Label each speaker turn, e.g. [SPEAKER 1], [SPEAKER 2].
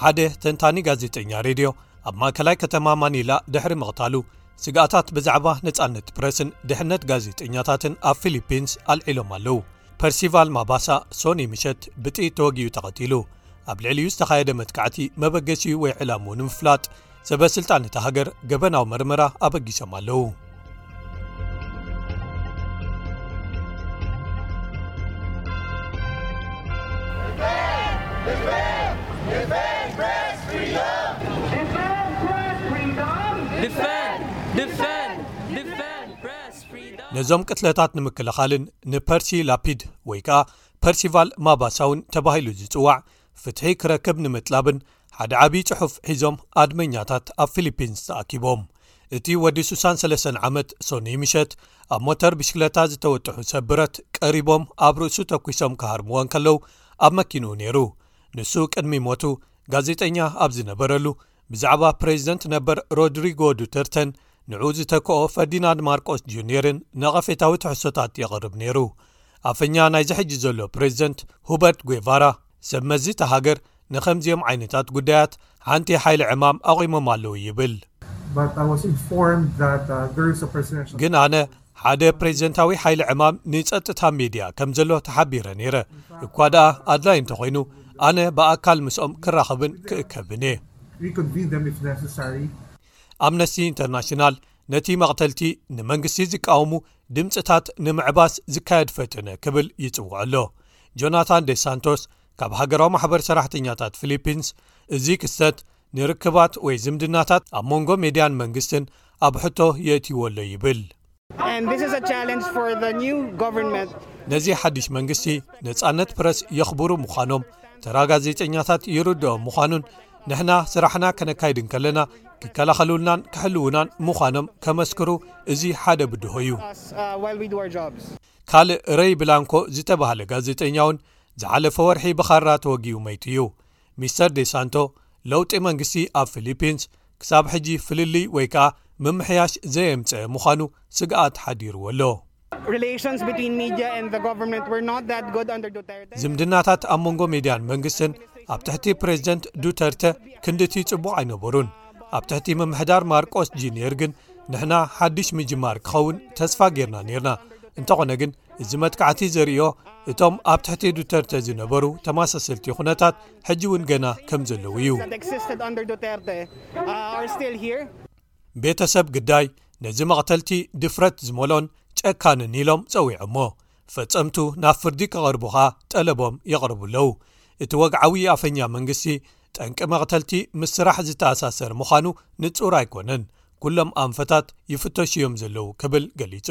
[SPEAKER 1] ሓደ ተንታኒ ጋዜጠኛ ሬድዮ ኣብ ማእከላይ ከተማ ማኒላ ድሕሪ ምቕታሉ ስግኣታት ብዛዕባ ነጻነት ፕረስን ድሕነት ጋዜጠኛታትን ኣብ ፊሊፒንስ ኣልዒሎም ኣለዉ። ፐርሲቫል ማባሳ ሶኑይ ምሸት ብጥይት ተወጊኡ ተቐቲሉ። ኣብ ልዕሊኡ ዝተኻየደ መጥቃዕቲ መበገሲኡ ወይ ዕላምኡ ንምፍላጥ ሰበስልጣን እታ ሃገር ገበናዊ መርመራ ኣበጊሶም ኣለዉ። ነዞም ቅትለታት ንምክልኻልን ንፐርሲ ላፒድ ወይ ከኣ ፐርሲቫል ማባሳውን ተባሂሉ ዝጽዋዕ ፍትሒ ክረክብ ንምጥላብን ሓደ ዓብዪ ጽሑፍ ሒዞም ኣድመኛታት ኣብ ፊሊፒንስ ተኣኪቦም እቲ ወዲ 6ሰ3 ዓመት ሶኒ ምሸት ኣብ ሞተር ብሽክለታ ዝተወጥሑ ሰብረት ቀሪቦም ኣብ ርእሱ ተኲሶም ክሃርምዎ ከለዉ ኣብ መኪንኡ ነይሩ ንሱ ቅድሚ ሞቱ ጋዜጠኛ ኣብ ዝነበረሉ ብዛዕባ ፕሬዚደንት ነበር ሮድሪጎ ዱተርተን ንዑ ዝተክኦ ፈርዲናንድ ማርቆስ ጁኒየርን ነቐፌታዊ ትሕሶታት የቕርብ ነይሩ ኣፈኛ ናይ ዝሕጂ ዘሎ ፕሬዚደንት ሁበርት ጐቫራ ሰብ መዚ እታ ሃገር ንከምዚኦም ዓይነታት ጉዳያት ሓንቲ ሓይሊ ዕማም ኣቚሞም ኣለዉ ይብል uh, ግን ኣነ ሓደ ፕሬዚደንታዊ ሓይሊ ዕማም ንጸጥታ ሚድያ ከም ዘሎ ተሓቢረ ነይረ፣ እኳ ደኣ ኣድላይ እንተኾይኑ ኣነ ብኣካል ምስኦም ክራኸብን ክእከብን እየ። ኣምነስቲ ኢንተርናሽናል ነቲ መቕተልቲ ንመንግስቲ ዝቃወሙ ድምጽታት ንምዕባስ ዝካየድ ፈተነ ክብል ይጽውዖ ኣሎ። ጆናታን ዴስ ሳንቶስ ካብ ሃገራዊ ማሕበር ሰራሕተኛታት ፊሊፒንስ እዚ ክስተት ንርክባት ወይ ዝምድናታት ኣብ መንጎ ሜድያን መንግስትን ኣብ ሕቶ የእትይዎ ኣሎ ይብል። ነዚ ሓድሽ መንግስቲ ነጻነት ፕረስ የኽብሩ ምዃኖም፣ ተራ ጋዜጠኛታት ይርድኦም ምዃኑን ንሕና ስራሕና ከነካይድ እንከለና ክከላኸሉልናን ክሕልዉናን ምዃኖም ከመስክሩ እዚ ሓደ ብድሆ እዩ። ካልእ ረይ ብላንኮ ዝተባህለ ጋዜጠኛ'ውን ዝሓለፈ ወርሒ ብኻራ ተወጊኡ መይቱ እዩ። ሚስተር ዴሳንቶ ለውጢ መንግስቲ ኣብ ፊሊፒንስ ክሳብ ሕጂ ፍልልይ ወይ ከኣ ምምሕያሽ ዘየምጸኤ ምዃኑ ስግኣት ሓዲርዎ ኣሎ። ዝምድናታት ኣብ መንጎ ሜድያን መንግስትን ኣብ ትሕቲ ፕሬዚደንት ዱተርተ ክንድቲ ጽቡቕ ኣይነበሩን ኣብ ትሕቲ ምምሕዳር ማርቆስ ጂንር ግን ንሕና ሓድሽ ምጅማር ክኸውን ተስፋ ጌርና ነርና እንተኾነ ግን እዚ መጥቃዕቲ ዘርእዮ እቶም ኣብ ትሕቲ ዱተርተ ዝነበሩ ተማሳሰልቲ ኩነታት ሕጂ እውን ገና ከም ዘለዉ እዩ ቤተሰብ ግዳይ ነዚ መቕተልቲ ድፍረት ዝመሎን ጨካንን ኢሎም ጸዊዖ እሞ ፈጸምቱ ናብ ፍርዲ ክቐርቡ ኸኣ ጠለቦም የቕርቡ ኣለዉ እቲ ወግዓዊ ኣፈኛ መንግስቲ ጠንቂ መቕተልቲ ምስ ስራሕ ዝተኣሳሰር ምዃኑ ንጹር ኣይኮነን ኵሎም ኣንፈታት ይፍተሹ እዮም ዘለዉ ክብል ገሊጹ